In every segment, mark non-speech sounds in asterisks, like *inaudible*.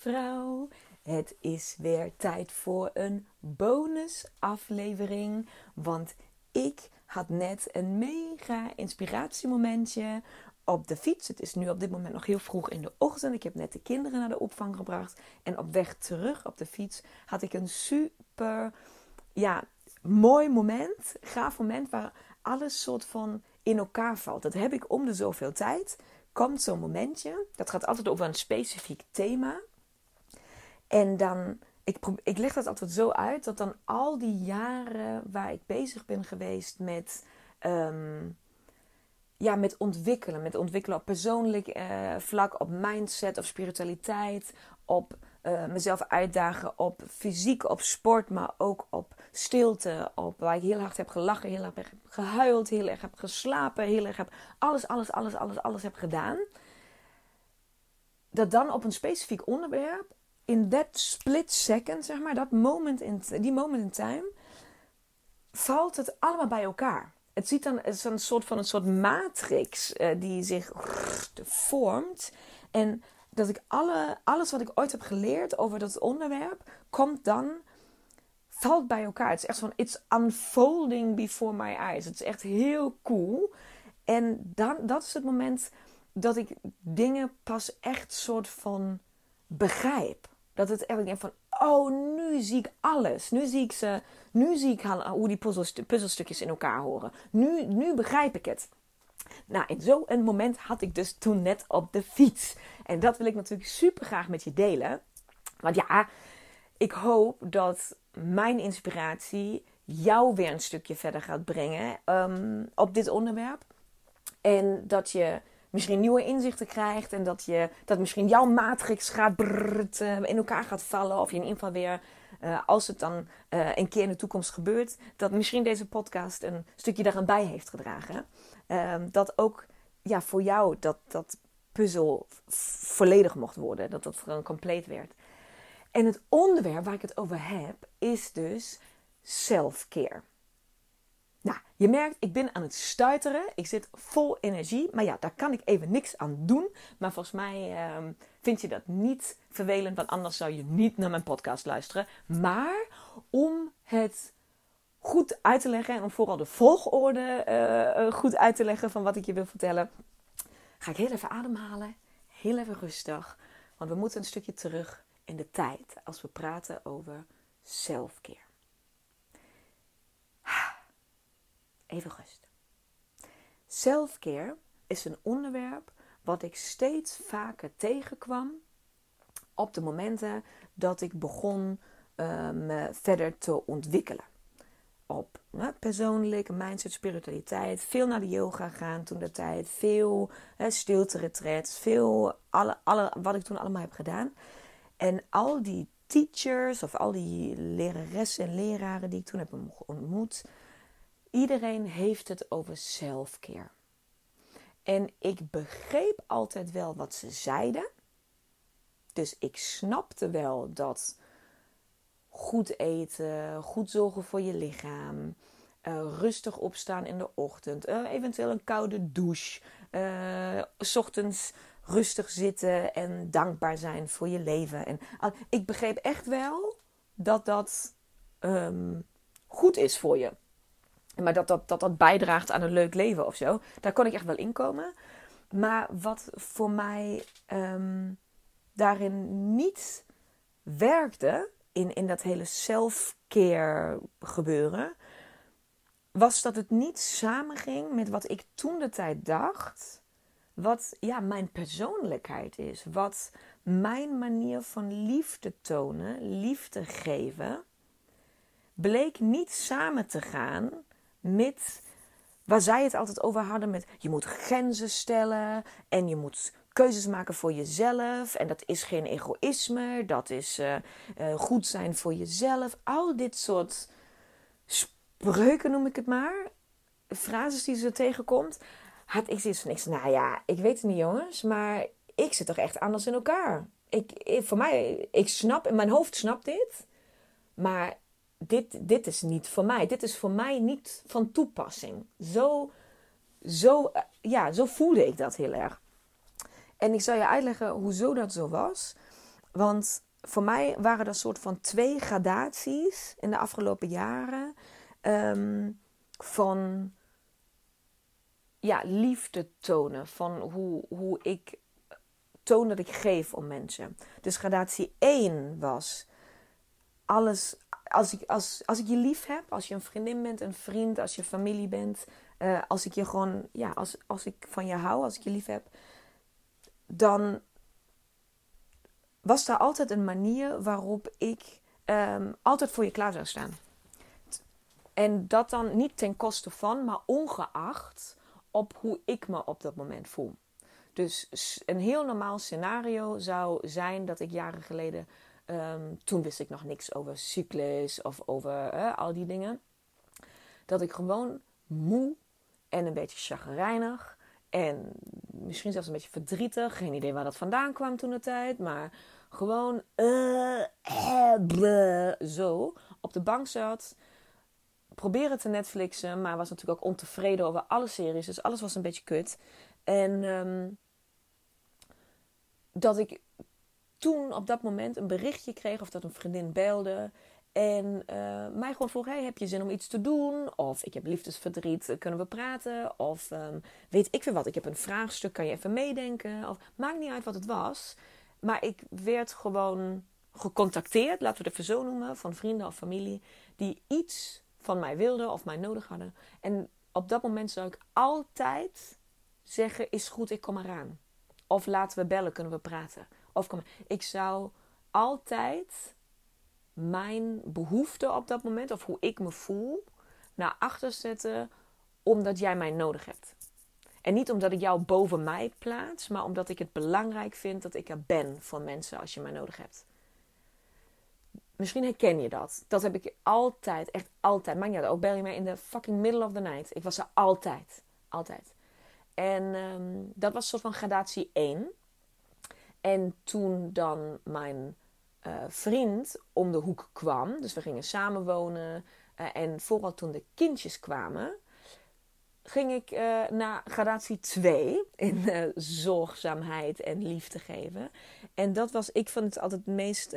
vrouw. Het is weer tijd voor een bonusaflevering. Want ik had net een mega inspiratiemomentje op de fiets. Het is nu op dit moment nog heel vroeg in de ochtend. Ik heb net de kinderen naar de opvang gebracht. En op weg terug op de fiets had ik een super ja, mooi moment, gaaf moment waar alles soort van in elkaar valt. Dat heb ik om de zoveel tijd. Komt zo'n momentje. Dat gaat altijd over een specifiek thema. En dan, ik, ik leg dat altijd zo uit dat dan al die jaren waar ik bezig ben geweest met, ehm, ja, met ontwikkelen, met ontwikkelen op persoonlijk uh, vlak, op mindset, of spiritualiteit, op uh, mezelf uitdagen op fysiek, op sport, maar ook op stilte. Op waar ik heel hard heb gelachen, heel erg heb gehuild, heel erg heb geslapen, heel erg heb alles, alles, alles, alles, alles heb gedaan. Dat dan op een specifiek onderwerp, in that split second, zeg maar, dat moment in, die moment in time, valt het allemaal bij elkaar. Het ziet dan, is een soort van een soort matrix uh, die zich vormt. En dat ik alle, alles wat ik ooit heb geleerd over dat onderwerp, komt dan, valt bij elkaar. Het is echt van, it's unfolding before my eyes. Het is echt heel cool. En dan, dat is het moment dat ik dingen pas echt soort van begrijp. Dat het echt denk van, oh, nu zie ik alles. Nu zie ik ze, nu zie ik hoe die puzzelstukjes in elkaar horen. Nu, nu begrijp ik het. Nou, in zo'n moment had ik dus toen net op de fiets. En dat wil ik natuurlijk super graag met je delen. Want ja, ik hoop dat mijn inspiratie jou weer een stukje verder gaat brengen um, op dit onderwerp. En dat je misschien nieuwe inzichten krijgt. En dat, je, dat misschien jouw matrix gaat brrrt, uh, in elkaar gaat vallen. Of je in ieder geval weer, uh, als het dan uh, een keer in de toekomst gebeurt, dat misschien deze podcast een stukje daaraan bij heeft gedragen. Ehm, dat ook ja, voor jou dat, dat puzzel volledig mocht worden. Dat dat gewoon compleet werd. En het onderwerp waar ik het over heb is dus self-care. Nou, je merkt, ik ben aan het stuiteren. Ik zit vol energie. Maar ja, daar kan ik even niks aan doen. Maar volgens mij um, vind je dat niet vervelend. Want anders zou je niet naar mijn podcast luisteren. Maar om het goed uit te leggen. En om vooral de volgorde uh, goed uit te leggen van wat ik je wil vertellen. Ga ik heel even ademhalen. Heel even rustig. Want we moeten een stukje terug in de tijd. Als we praten over selfcare. Even rust. Selfcare is een onderwerp wat ik steeds vaker tegenkwam op de momenten dat ik begon uh, me verder te ontwikkelen op hè, persoonlijke mindset, spiritualiteit. Veel naar de yoga gaan toen de tijd. Veel hè, stilte retreats. Veel alle, alle, wat ik toen allemaal heb gedaan. En al die teachers of al die leraressen en leraren die ik toen heb ontmoet. Iedereen heeft het over self-care. En ik begreep altijd wel wat ze zeiden. Dus ik snapte wel dat goed eten, goed zorgen voor je lichaam, uh, rustig opstaan in de ochtend, uh, eventueel een koude douche, uh, s ochtends rustig zitten en dankbaar zijn voor je leven. En ik begreep echt wel dat dat um, goed is voor je. Maar dat dat, dat dat bijdraagt aan een leuk leven of zo. Daar kon ik echt wel in komen. Maar wat voor mij um, daarin niet werkte, in, in dat hele self-care gebeuren, was dat het niet samenging met wat ik toen de tijd dacht, wat ja, mijn persoonlijkheid is, wat mijn manier van liefde tonen, liefde geven, bleek niet samen te gaan met waar zij het altijd over hadden met je moet grenzen stellen en je moet keuzes maken voor jezelf. En dat is geen egoïsme, dat is uh, uh, goed zijn voor jezelf. Al dit soort spreuken noem ik het maar. Frases die ze tegenkomt. Had ik zoiets van, ik nou ja, ik weet het niet jongens, maar ik zit toch echt anders in elkaar. Ik, ik, voor mij, ik snap, in mijn hoofd snapt dit. Maar dit, dit is niet voor mij. Dit is voor mij niet van toepassing. Zo, zo, ja, zo voelde ik dat heel erg. En ik zal je uitleggen hoezo dat zo was. Want voor mij waren er soort van twee gradaties in de afgelopen jaren ehm, van ja, liefde tonen. Van hoe, hoe ik toon dat ik geef om mensen. Dus gradatie 1 was alles. Als ik, als, als ik je lief heb, als je een vriendin bent, een vriend, als je familie bent, uh, als ik je gewoon, ja, als, als ik van je hou, als ik je lief heb, dan was daar altijd een manier waarop ik um, altijd voor je klaar zou staan. En dat dan niet ten koste van, maar ongeacht op hoe ik me op dat moment voel. Dus een heel normaal scenario zou zijn dat ik jaren geleden, um, toen wist ik nog niks over cyclus of over al die dingen, dat ik gewoon moe en een beetje chagrijnig en misschien zelfs een beetje verdrietig. Geen idee waar dat vandaan kwam toen de tijd. Maar gewoon uh, uh, zo op de bank zat. Proberen te Netflixen, maar was natuurlijk ook ontevreden over alle series. Dus alles was een beetje kut. En um, dat ik toen op dat moment een berichtje kreeg of dat een vriendin belde. En uh, mij gewoon vroeg: hey, heb je zin om iets te doen? Of ik heb liefdesverdriet, kunnen we praten? Of um, weet ik veel wat, ik heb een vraagstuk, kan je even meedenken? Of maakt niet uit wat het was. Maar ik werd gewoon gecontacteerd, laten we het even zo noemen, van vrienden of familie die iets van mij wilden of mij nodig hadden. En op dat moment zou ik altijd zeggen: Is goed, ik kom eraan. Of laten we bellen, kunnen we praten. Kom, ik zou altijd mijn behoefte op dat moment, of hoe ik me voel, naar achter zetten omdat jij mij nodig hebt. En niet omdat ik jou boven mij plaats, maar omdat ik het belangrijk vind dat ik er ben voor mensen als je mij nodig hebt. Misschien herken je dat. Dat heb ik altijd, echt altijd. Maar ja, ook bel je mij in de fucking middle of the night. Ik was er altijd. Altijd. En um, dat was een soort van gradatie 1. En toen dan mijn uh, vriend om de hoek kwam, dus we gingen samenwonen. Uh, en vooral toen de kindjes kwamen, ging ik uh, naar gradatie 2 in zorgzaamheid en liefde geven. En dat was, ik vond het altijd het meest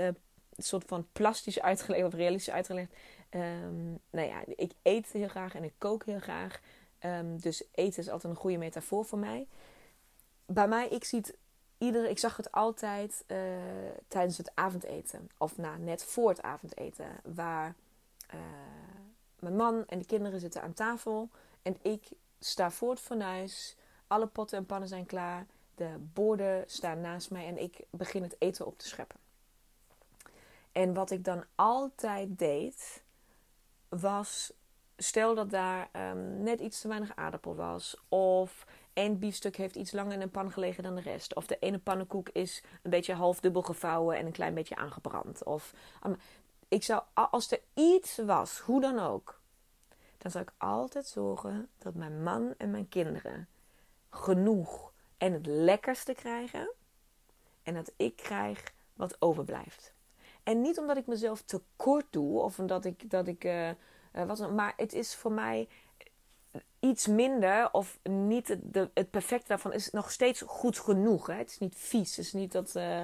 soort van plastisch uitgelegd of realistisch uitgelegd. Um, nou ja, ik eet heel graag en ik kook heel graag. Um, dus eten is altijd een goede metafoor voor mij. Bij mij, ik zie het iedere, ik zag het altijd uh, tijdens het avondeten. Of na, net voor het avondeten. Waar uh, mijn man en de kinderen zitten aan tafel. En ik sta voor het fornuis. Alle potten en pannen zijn klaar. De borden staan naast mij. En ik begin het eten op te scheppen. En wat ik dan altijd deed, was stel dat daar um, net iets te weinig aardappel was. Of één biefstuk heeft iets langer in een pan gelegen dan de rest. Of de ene pannenkoek is een beetje half dubbel gevouwen en een klein beetje aangebrand. Of ik zou, als er iets was, hoe dan ook, dan zou ik altijd zorgen dat mijn man en mijn kinderen genoeg en het lekkerste krijgen. En dat ik krijg wat overblijft. En niet omdat ik mezelf tekort doe of omdat ik, dat ik uh, maar het is voor mij iets minder of niet de, het perfecte daarvan is nog steeds goed genoeg. Hè? Het is niet vies, het is niet dat. Uh,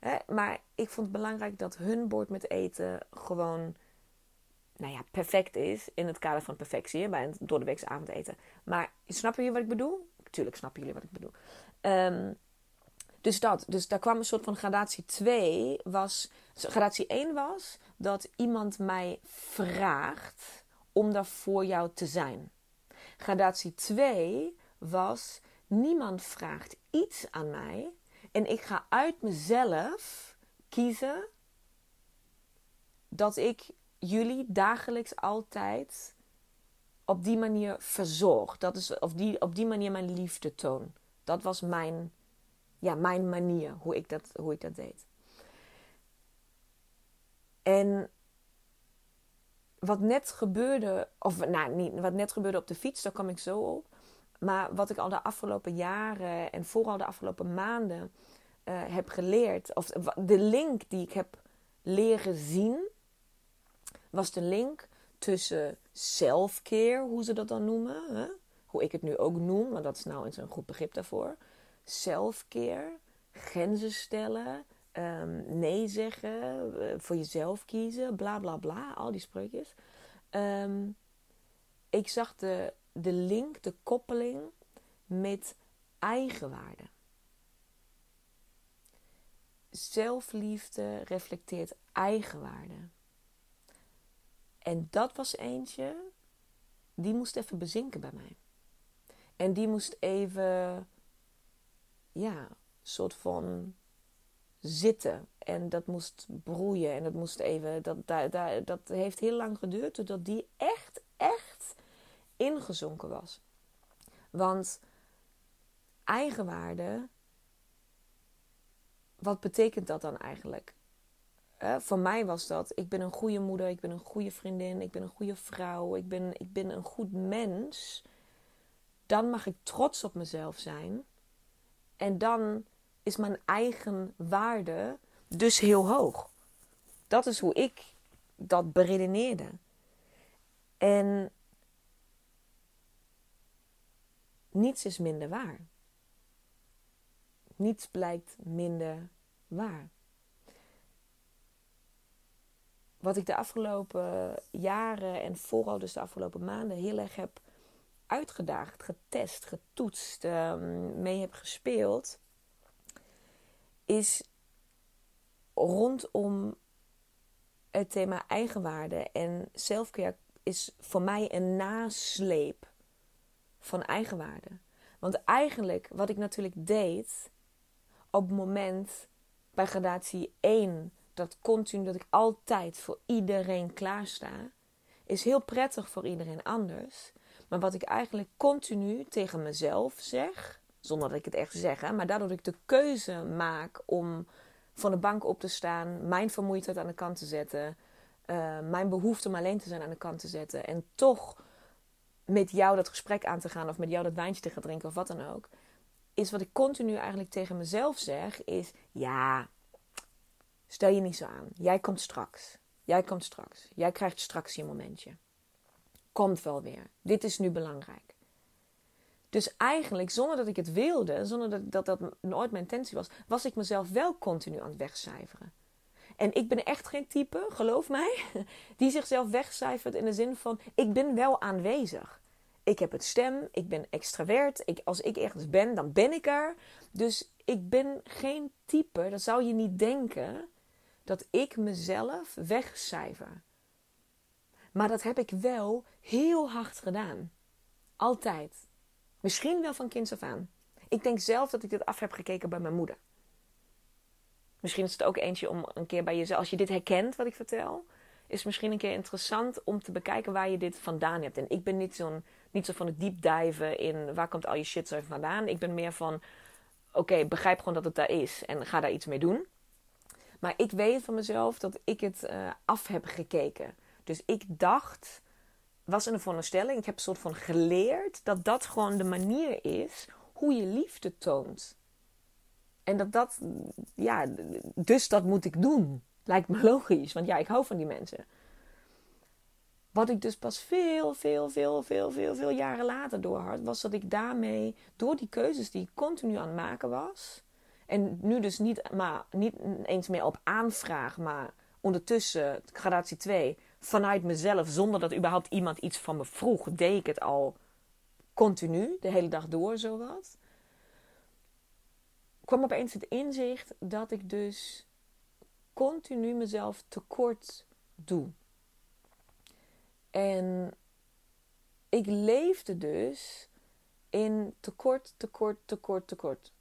hè? Maar ik vond het belangrijk dat hun bord met eten gewoon, nou ja, perfect is in het kader van perfectie bij een door de weekse avondeten. Maar snappen jullie wat ik bedoel? Tuurlijk snappen jullie wat ik bedoel. Um, dus dat, dus daar kwam een soort van gradatie 2 was. Gradatie 1 was dat iemand mij vraagt om daar voor jou te zijn. Gradatie 2 was niemand vraagt iets aan mij en ik ga uit mezelf kiezen dat ik jullie dagelijks altijd op die manier verzorg. Dat is of die, op die manier mijn liefde toon. Dat was mijn, ja, mijn manier hoe ik, dat, hoe ik dat deed. En wat net gebeurde, of nou niet, wat net gebeurde op de fiets, daar kwam ik zo op. Maar wat ik al de afgelopen jaren en vooral de afgelopen maanden uh, heb geleerd, of de link die ik heb leren zien, was de link tussen self-care, hoe ze dat dan noemen. Hè? Hoe ik het nu ook noem, maar dat is nou eens een goed begrip daarvoor. Self-care, grenzen stellen, ehm, nee zeggen, eh, voor jezelf kiezen, bla bla bla, al die spreukjes. Ehm, ik zag de, de link, de koppeling met eigenwaarde. Zelfliefde reflecteert eigenwaarde. En dat was eentje, die moest even bezinken bij mij. En die moest even, ja, soort van zitten. En dat moest broeien. En dat moest even, dat, dat, dat, dat heeft heel lang geduurd, totdat die echt, echt ingezonken was. Want eigenwaarde, wat betekent dat dan eigenlijk? Voor mij was dat, ik ben een goede moeder, ik ben een goede vriendin, ik ben een goede vrouw, ik ben, ik ben een goed mens. Dan mag ik trots op mezelf zijn. En dan is mijn eigen waarde dus heel hoog. Dat is hoe ik dat beredeneerde. En niets is minder waar. Niets blijkt minder waar. Wat ik de afgelopen jaren en vooral dus de afgelopen maanden heel erg heb uitgedaagd, getest, getoetst, um, mee heb gespeeld, is rondom het thema eigenwaarde en selfcare is voor mij een nasleep van eigenwaarde. Want eigenlijk wat ik natuurlijk deed op het moment bij gradatie 1 dat continu dat ik altijd voor iedereen klaarsta, is heel prettig voor iedereen anders. Maar wat ik eigenlijk continu tegen mezelf zeg, zonder dat ik het echt zeg, maar daardoor ik de keuze maak om van de bank op te staan, mijn vermoeidheid aan de kant te zetten, uh, mijn behoefte om alleen te zijn aan de kant te zetten en toch met jou dat gesprek aan te gaan of met jou dat wijntje te gaan drinken of wat dan ook, is wat ik continu eigenlijk tegen mezelf zeg, is ja, stel je niet zo aan. Jij komt straks. Jij komt straks. Jij krijgt straks je momentje. Komt wel weer. Dit is nu belangrijk. Dus eigenlijk, zonder dat ik het wilde, zonder dat dat, nooit mijn intentie was, was ik mezelf wel continu aan het wegcijferen. En ik ben echt geen type, geloof mij, *laughs* die zichzelf wegcijfert in de zin van: ik ben wel aanwezig. Ik heb het stem, ik ben extravert. Ik, als ik ergens ben, dan ben ik er. Dus ik ben geen type, dat zou je niet denken, dat ik mezelf wegcijfer. Maar dat heb ik wel heel hard gedaan. Altijd. Misschien wel van kinds af aan. Ik denk zelf dat ik dit af heb gekeken bij mijn moeder. Misschien is het ook eentje om een keer bij jezelf, als je dit herkent wat ik vertel, is misschien een keer interessant om te bekijken waar je dit vandaan hebt. En ik ben niet, zo'n, niet zo van het diep diven in waar komt al je shit zo vandaan. Ik ben meer van, oké, begrijp gewoon dat het daar is en ga daar iets mee doen. Maar ik weet van mezelf dat ik het uh, af heb gekeken. Dus ik dacht, was in een veronderstelling, ik heb een soort van geleerd dat dat gewoon de manier is hoe je liefde toont. En dat dat, ja, dus dat moet ik doen. Lijkt me logisch, want ja, ik hou van die mensen. Wat ik dus pas veel, veel, veel, veel, veel, veel jaren later doorhad, was dat ik daarmee, door die keuzes die ik continu aan het maken was, en nu dus niet, maar, niet eens meer op aanvraag, maar ondertussen, gradatie 2, vanuit mezelf, zonder dat überhaupt iemand iets van me vroeg, deed ik het al continu, de hele dag door, zowat kwam opeens het inzicht dat ik dus continu mezelf tekort doe. En ik leefde dus in tekort, tekort, tekort, tekort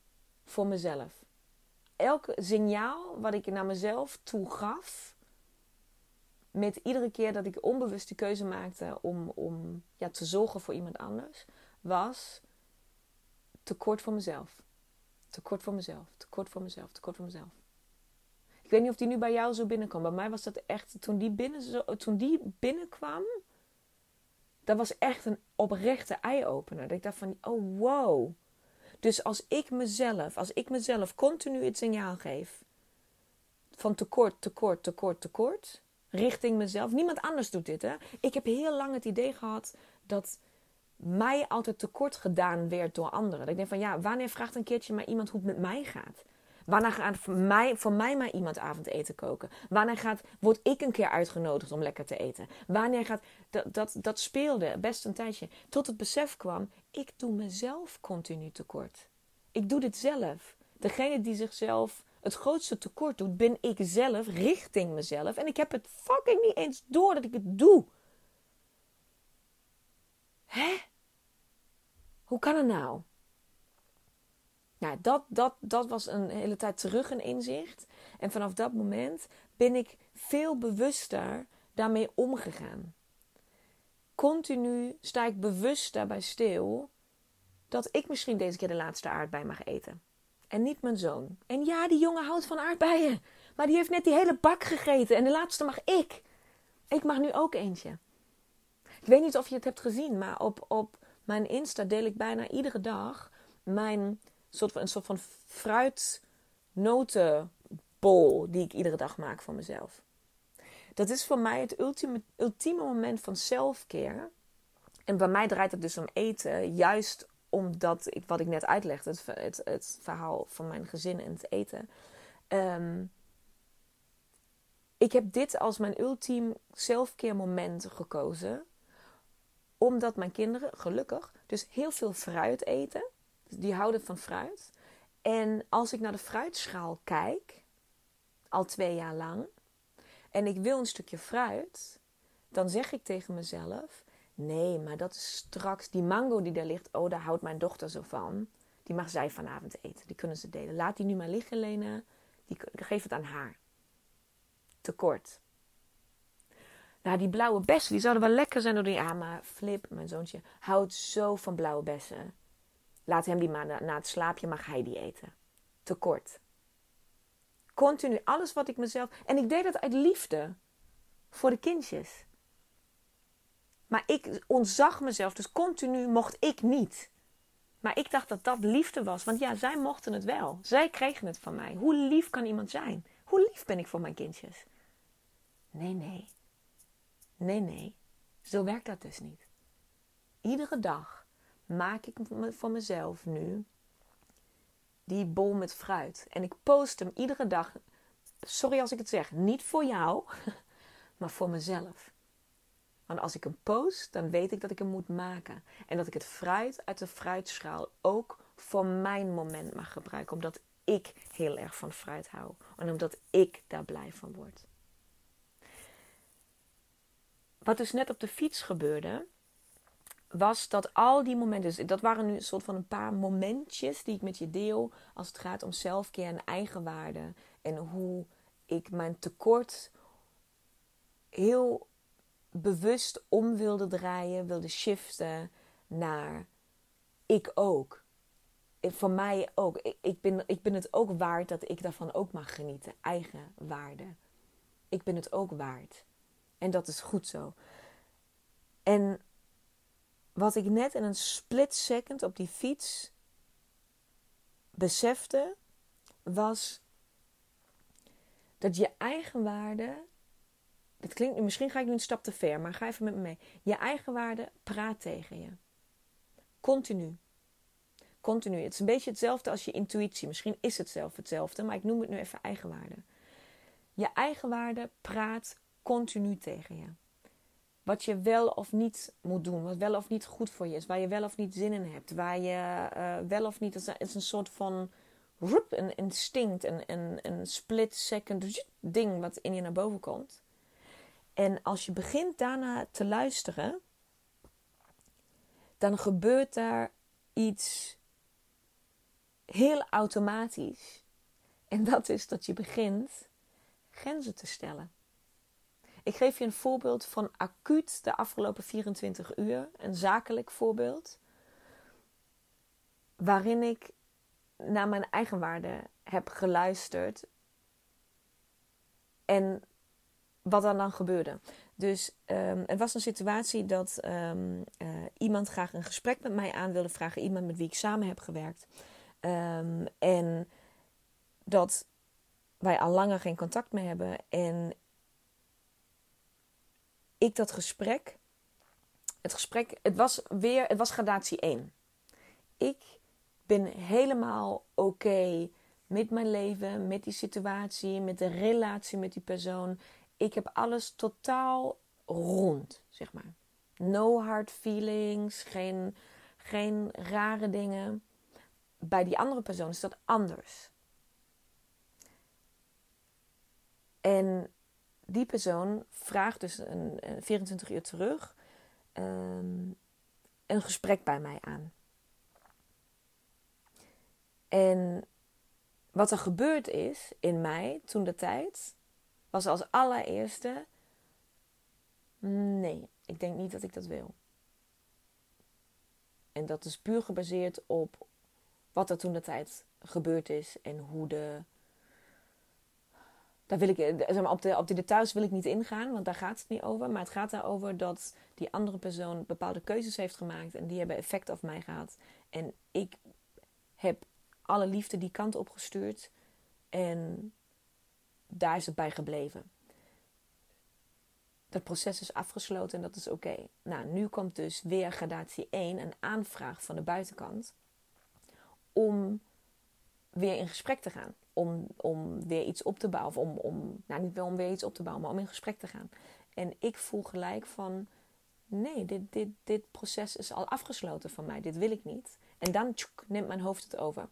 voor mezelf. Elk signaal wat ik naar mezelf toe gaf, met iedere keer dat ik onbewust de keuze maakte om, om ja, te zorgen voor iemand anders, was tekort voor mezelf. Tekort voor mezelf, tekort voor mezelf, tekort voor mezelf. Ik weet niet of die nu bij jou zo binnenkwam. Bij mij was dat echt, toen die, binnen, toen die binnenkwam, dat was echt een oprechte eye-opener. Dat ik dacht van, oh wow. Dus als ik mezelf, als ik mezelf continu het signaal geef van tekort, tekort, tekort, tekort, richting mezelf. Niemand anders doet dit, hè. Ik heb heel lang het idee gehad dat mij altijd tekort gedaan werd door anderen. Dat ik denk van ja, wanneer vraagt een keertje maar iemand hoe het met mij gaat? Wanneer gaat voor mij, voor mij maar iemand avondeten koken? Wanneer gaat, word ik een keer uitgenodigd om lekker te eten? Wanneer gaat, dat, dat, dat speelde best een tijdje. Tot het besef kwam, ik doe mezelf continu tekort. Ik doe dit zelf. Degene die zichzelf het grootste tekort doet, ben ik zelf richting mezelf. En ik heb het fucking niet eens door dat ik het doe. Hè? Hoe kan het nou? Nou, dat, dat, dat was een hele tijd terug een inzicht. En vanaf dat moment ben ik veel bewuster daarmee omgegaan. Continu sta ik bewust daarbij stil dat ik misschien deze keer de laatste aardbei mag eten. En niet mijn zoon. En ja, die jongen houdt van aardbeien. Maar die heeft net die hele bak gegeten en de laatste mag ik. Ik mag nu ook eentje. Ik weet niet of je het hebt gezien, maar op, op mijn Insta deel ik bijna iedere dag mijn soort van, een soort van fruitnotenbol die ik iedere dag maak voor mezelf. Dat is voor mij het ultieme, ultieme moment van selfcare. En bij mij draait het dus om eten, juist omdat ik, wat ik net uitlegde, het, het, het verhaal van mijn gezin en het eten. Um, ik heb dit als mijn ultiem selfcare moment gekozen. Omdat mijn kinderen, gelukkig, dus heel veel fruit eten. Die houden van fruit. En als ik naar de fruitschaal kijk, al twee jaar lang, en ik wil een stukje fruit, dan zeg ik tegen mezelf: Nee, maar dat is straks die mango die daar ligt. Oh, daar houdt mijn dochter zo van. Die mag zij vanavond eten. Die kunnen ze delen. Laat die nu maar liggen, Lena. Die, geef het aan haar. Tekort. Nou, die blauwe bessen, die zouden wel lekker zijn door die... Ja, maar Flip, mijn zoontje, houdt zo van blauwe bessen. Laat hem die maar na, het slaapje, mag hij die eten. Tekort. Continu, alles wat ik mezelf... En ik deed dat uit liefde. Voor de kindjes. Maar ik ontzag mezelf, dus continu mocht ik niet. Maar ik dacht dat dat liefde was. Want ja, zij mochten het wel. Zij kregen het van mij. Hoe lief kan iemand zijn? Hoe lief ben ik voor mijn kindjes? Nee, nee. Nee, nee. Zo werkt dat dus niet. Iedere dag maak ik voor mezelf nu die bol met fruit. En ik post hem iedere dag. Sorry als ik het zeg. Niet voor jou, *laughs* maar voor mezelf. Want als ik hem post, dan weet ik dat ik hem moet maken. En dat ik het fruit uit de fruitschaal ook voor mijn moment mag gebruiken. Omdat ik heel erg van fruit hou. En omdat ik daar blij van word. Wat dus net op de fiets gebeurde, was dat al die momenten, dus dat waren nu een soort van een paar momentjes die ik met je deel als het gaat om zelfkeer en eigenwaarde. En hoe ik mijn tekort heel bewust om wilde draaien, wilde shiften naar ik ook. Voor mij ook. Ik ben, ik ben het ook waard dat ik daarvan ook mag genieten. Eigen waarde. Ik ben het ook waard. En dat is goed zo. En wat ik net in een split second op die fiets besefte, was dat je eigen waarde het klinkt, misschien ga ik nu een stap te ver, maar ga even met me mee. Je eigen waarde praat tegen je. Continu. Continu. Het is een beetje hetzelfde als je intuïtie. Misschien is het zelf hetzelfde, maar ik noem het nu even eigenwaarde. Je eigenwaarde praat continu tegen je. Wat je wel of niet moet doen, wat wel of niet goed voor je is, waar je wel of niet zin in hebt, waar je uh, wel of niet. Het is een soort van een instinct, een, een, een split second ding wat in je naar boven komt. En als je begint daarna te luisteren, dan gebeurt daar iets heel automatisch. En dat is dat je begint grenzen te stellen. Ik geef je een voorbeeld van acuut de afgelopen 24 uur, een zakelijk voorbeeld, waarin ik naar mijn eigenwaarde heb geluisterd en wat er dan gebeurde. Dus um, er was een situatie dat um, uh, iemand graag een gesprek met mij aan wilde vragen. Iemand met wie ik samen heb gewerkt. Um, en dat wij al langer geen contact meer hebben. En ik dat gesprek. Het gesprek, het was weer, het was gradatie 1. Ik ben helemaal oké met mijn leven, met die situatie, met de relatie met die persoon. Ik heb alles totaal rond, zeg maar. No hard feelings, geen, geen rare dingen. Bij die andere persoon is dat anders. En die persoon vraagt dus een, 24 uur terug ehm, een gesprek bij mij aan. En wat er gebeurd is in mij toen de tijd, was als allereerste: nee, ik denk niet dat ik dat wil. En dat is puur gebaseerd op wat er toen de tijd gebeurd is en hoe de. Daar wil ik, zeg maar, op, de, op die details wil ik niet ingaan, want daar gaat het niet over. Maar het gaat daarover dat die andere persoon bepaalde keuzes heeft gemaakt en die hebben effect op mij gehad. En ik heb alle liefde die kant op gestuurd. En daar is het bij gebleven. Dat proces is afgesloten en dat is oké. Nou, nu komt dus weer gradatie 1, een aanvraag van de buitenkant. Om weer in gesprek te gaan. Om, om weer iets op te bouwen. Of om, om, nou niet wel om weer iets op te bouwen, maar om in gesprek te gaan. En ik voel gelijk van, nee, dit, dit, dit proces is al afgesloten van mij. Dit wil ik niet. En dan neemt mijn hoofd het over.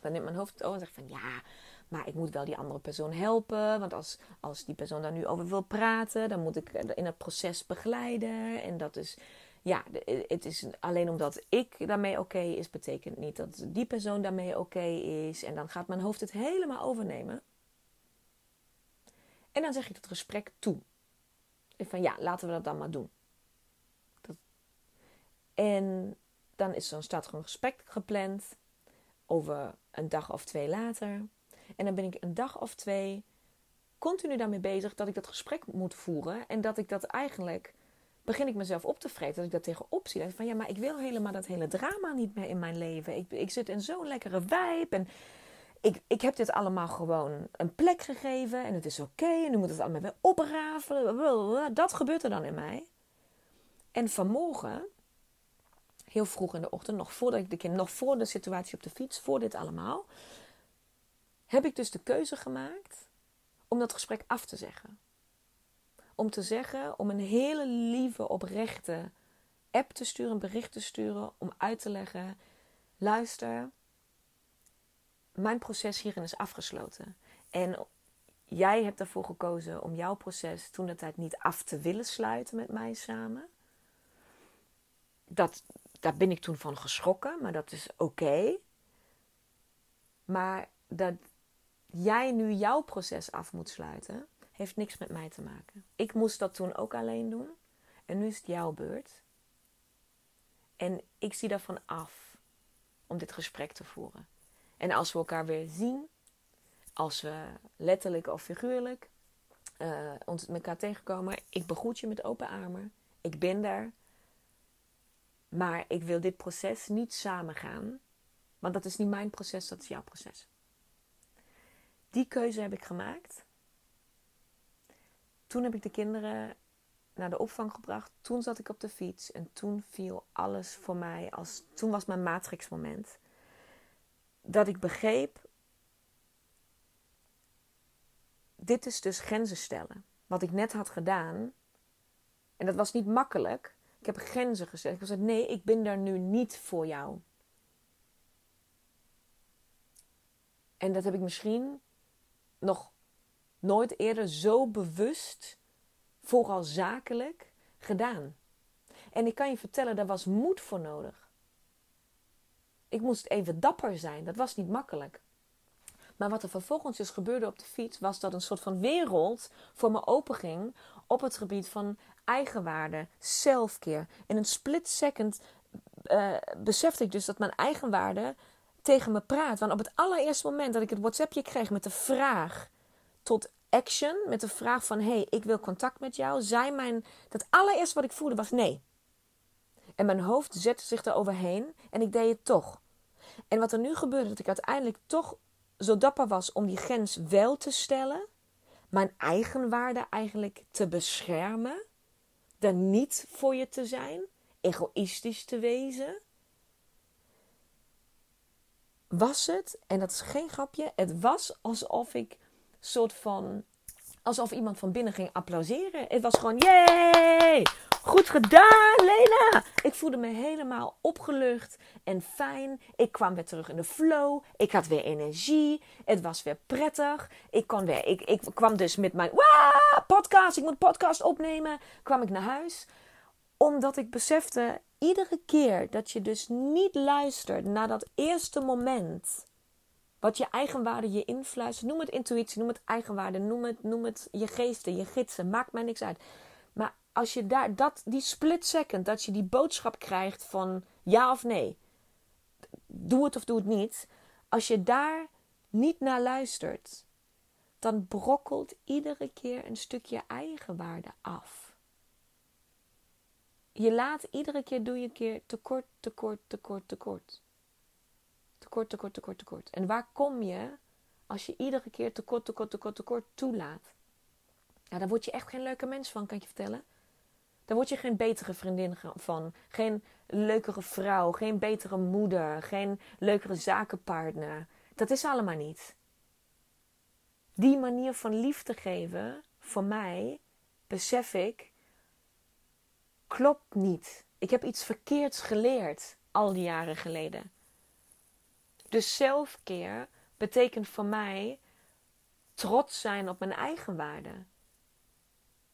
Dan neemt mijn hoofd het over en zegt van ja, maar ik moet wel die andere persoon helpen. Want als, als die persoon daar nu over wil praten, dan moet ik in het proces begeleiden. En dat is, ja, het is alleen omdat ik daarmee oké is, betekent niet dat die persoon daarmee oké is. En dan gaat mijn hoofd het helemaal overnemen. En dan zeg ik het gesprek toe. Van ja, laten we dat dan maar doen. Dat... En dan is zo'n staat gewoon gesprek gepland over een dag of twee later. En dan ben ik een dag of twee continu daarmee bezig dat ik dat gesprek moet voeren. En dat ik dat eigenlijk begin ik mezelf op te vreten. Dat ik dat tegenop zie. van ja, maar ik wil helemaal dat hele drama niet meer in mijn leven. Ik, ik zit in zo'n lekkere vibe. En ik, ik heb dit allemaal gewoon een plek gegeven. En het is oké. en nu moet het allemaal weer oprafelen. Dat gebeurt er dan in mij. En vanmorgen heel vroeg in de ochtend, nog voordat ik de kind, nog voor de situatie op de fiets, voor dit allemaal, heb ik dus de keuze gemaakt om dat gesprek af te zeggen. Om te zeggen, om een hele lieve, oprechte app te sturen, een bericht te sturen, om uit te leggen: luister, mijn proces hierin is afgesloten. En jij hebt ervoor gekozen om jouw proces toen de tijd niet af te willen sluiten met mij samen. Dat, daar ben ik toen van geschrokken, maar dat is oké. Maar dat jij nu jouw proces af moet sluiten, heeft niks met mij te maken. Ik moest dat toen ook alleen doen. En nu is het jouw beurt. En ik zie daarvan af om dit gesprek te voeren. En als we elkaar weer zien, als we letterlijk of figuurlijk uh, ons met elkaar tegenkomen, ik begroet je met open armen. Ik ben daar. Maar ik wil dit proces niet samen gaan. Want dat is niet mijn proces, dat is jouw proces. Die keuze heb ik gemaakt. Toen heb ik de kinderen naar de opvang gebracht. Toen zat ik op de fiets en toen viel alles voor mij als. Toen was mijn matrixmoment. Dat ik begreep. Dit is dus grenzen stellen. Wat ik net had gedaan. En dat was niet makkelijk. Ik heb grenzen gezet. Ik gezegd: nee, ik ben daar nu niet voor jou. En dat heb ik misschien nog nooit eerder zo bewust, vooral zakelijk, gedaan. En ik kan je vertellen, daar was moed voor nodig. Ik moest even dapper zijn, dat was niet makkelijk. Maar wat er vervolgens dus gebeurde op de fiets, was dat een soort van wereld voor me openging op het gebied van eigenwaarde, selfcare. In een split second uh, besefte ik dus dat mijn eigenwaarde tegen me praat. Want op het allereerste moment dat ik het WhatsAppje kreeg met de vraag tot action, met de vraag van hey, ik wil contact met jou, zei mijn dat allereerste wat ik voelde was nee. En mijn hoofd zette zich er overheen en ik deed het toch. En wat er nu gebeurde, dat ik uiteindelijk toch zo dapper was om die grens wel te stellen, mijn eigen waarde eigenlijk te beschermen, er niet voor je te zijn, egoïstisch te wezen, was het, en dat is geen grapje, het was alsof ik soort van alsof iemand van binnen ging applauderen. Het was gewoon, yay! Goed gedaan, Lena! Ik voelde me helemaal opgelucht en fijn. Ik kwam weer terug in de flow. Ik had weer energie. Het was weer prettig. Ik, kon weer, ik, ik kwam dus met mijn podcast. Ik moet podcast opnemen. Kwam ik naar huis. Omdat ik besefte, iedere keer dat je dus niet luistert naar dat eerste moment wat je eigenwaarde je influistert. Noem het intuïtie, noem het eigenwaarde, noem het, noem het je geesten, je gidsen. Maakt mij niks uit. Maar als je daar, dat, die split second, dat je die boodschap krijgt van ja of nee. Doe het of doe het niet. Als je daar niet naar luistert, dan brokkelt iedere keer een stukje eigenwaarde af. Je laat iedere keer doe je een keer tekort, tekort, tekort, tekort. Tekort, tekort, tekort, tekort. En waar kom je als je iedere keer tekort, tekort, tekort, tekort toelaat? Ja, daar word je echt geen leuke mens van, kan ik je vertellen. Daar word je geen betere vriendin van. Geen leukere vrouw. Geen betere moeder. Geen leukere zakenpartner. Dat is allemaal niet. Die manier van liefde geven, voor mij, besef ik, klopt niet. Ik heb iets verkeerds geleerd al die jaren geleden. Dus zelfkeer betekent voor mij trots zijn op mijn eigen waarde.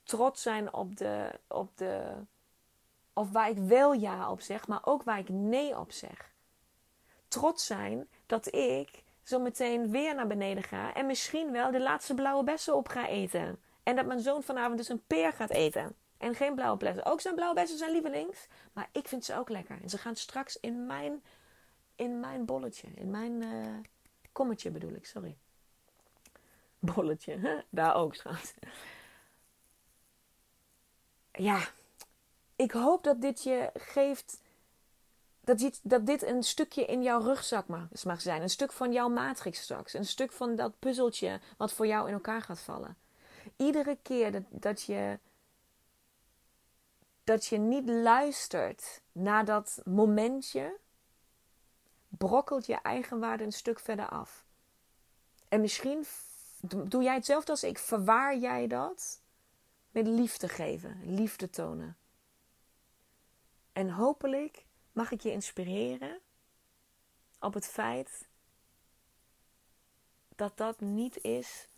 Trots zijn op de, op de. Of waar ik wel ja op zeg, maar ook waar ik nee op zeg. Trots zijn dat ik zo meteen weer naar beneden ga en misschien wel de laatste blauwe bessen op ga eten. En dat mijn zoon vanavond dus een peer gaat eten. En geen blauwe bessen. Ook zijn blauwe bessen zijn lievelings. Maar ik vind ze ook lekker. En ze gaan straks in mijn in mijn bolletje. In mijn uh, kommetje bedoel ik, sorry. *laughs* Bolletje, *laughs* daar ook schat. Ja, ik hoop dat dit je geeft. Dat dit, dat dit een stukje in jouw rugzak mag, mag zijn. Een stuk van jouw matrix straks. Een stuk van dat puzzeltje wat voor jou in elkaar gaat vallen. Iedere keer dat, dat je dat je niet luistert naar dat momentje brokkelt je eigenwaarde een stuk verder af. En misschien doe jij hetzelfde als ik. Verwaar jij dat met liefde geven, liefde tonen. En hopelijk mag ik je inspireren op het feit dat dat niet is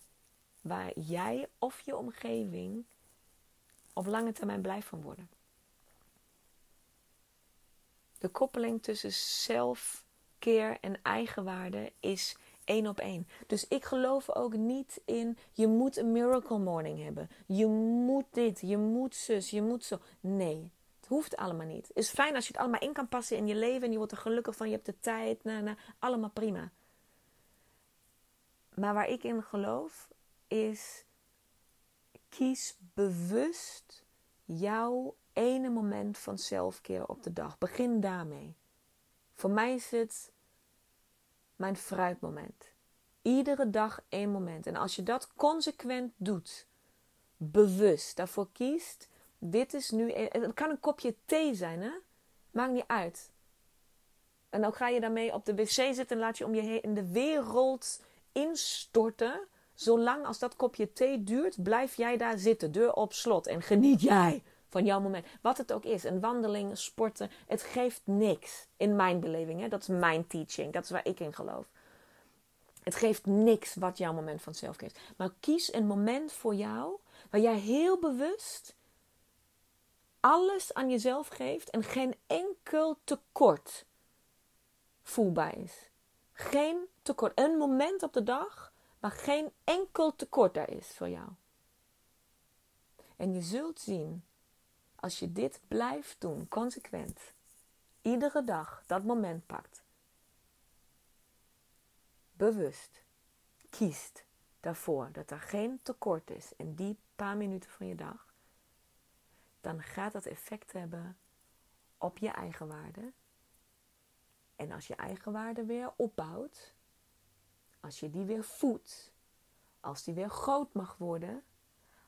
waar jij of je omgeving op lange termijn blij van worden. De koppeling tussen zelf keer en eigenwaarde is één op één. Dus ik geloof ook niet in je moet een miracle morning hebben. Je moet dit, je moet zus, je moet zo. Nee, het hoeft allemaal niet. Het is fijn als je het allemaal in kan passen in je leven en je wordt er gelukkig van, je hebt de tijd, na, na, allemaal prima. Maar waar ik in geloof is kies bewust jouw ene moment van zelfkeer op de dag. Begin daarmee. Voor mij is het mijn fruitmoment. Iedere dag één moment. En als je dat consequent doet, bewust daarvoor kiest, dit is nu. Het kan een kopje thee zijn, hè? Maakt niet uit. En dan ga je daarmee op de wc zitten en laat je om je heen in de wereld instorten. Zolang als dat kopje thee duurt, blijf jij daar zitten, deur op slot. En geniet jij van jouw moment. Wat het ook is. Een wandeling, sporten. Het geeft niks. In mijn beleving. Hè? Dat is mijn teaching. Dat is waar ik in geloof. Het geeft niks wat jouw moment van geeft. Maar kies een moment voor jou. Waar jij heel bewust alles aan jezelf geeft. En geen enkel tekort voelbaar is. Geen tekort. Een moment op de dag waar geen enkel tekort daar is voor jou. En je zult zien als je dit blijft doen, consequent, iedere dag dat moment pakt, bewust kiest daarvoor dat er geen tekort is in die paar minuten van je dag, dan gaat dat effect hebben op je eigen waarde. En als je eigen waarde weer opbouwt, als je die weer voedt, als die weer groot mag worden,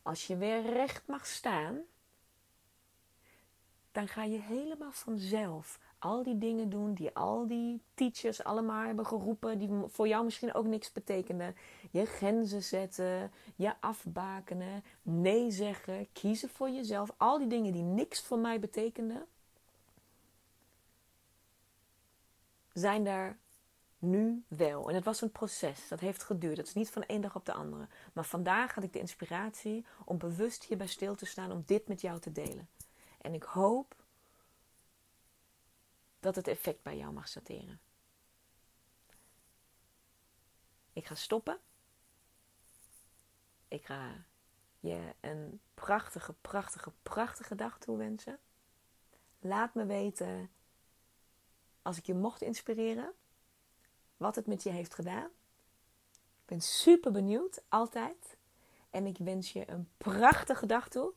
als je weer recht mag staan, dan ga je helemaal vanzelf al die dingen doen die al die teachers allemaal hebben geroepen, die voor jou misschien ook niks betekenden. Je grenzen zetten, je afbakenen, nee zeggen, kiezen voor jezelf. Al die dingen die niks voor mij betekenden, zijn daar nu wel. En het was een proces, dat heeft geduurd. Dat is niet van één dag op de andere. Maar vandaag had ik de inspiratie om bewust hierbij stil te staan om dit met jou te delen. En ik hoop dat het effect bij jou mag sorteren. Ik ga stoppen. Ik ga je een prachtige, prachtige, prachtige dag toewensen. Laat me weten als ik je mocht inspireren, wat het met je heeft gedaan. Ik ben super benieuwd, altijd. En ik wens je een prachtige dag toe.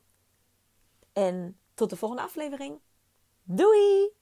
En tot de volgende aflevering. Doei!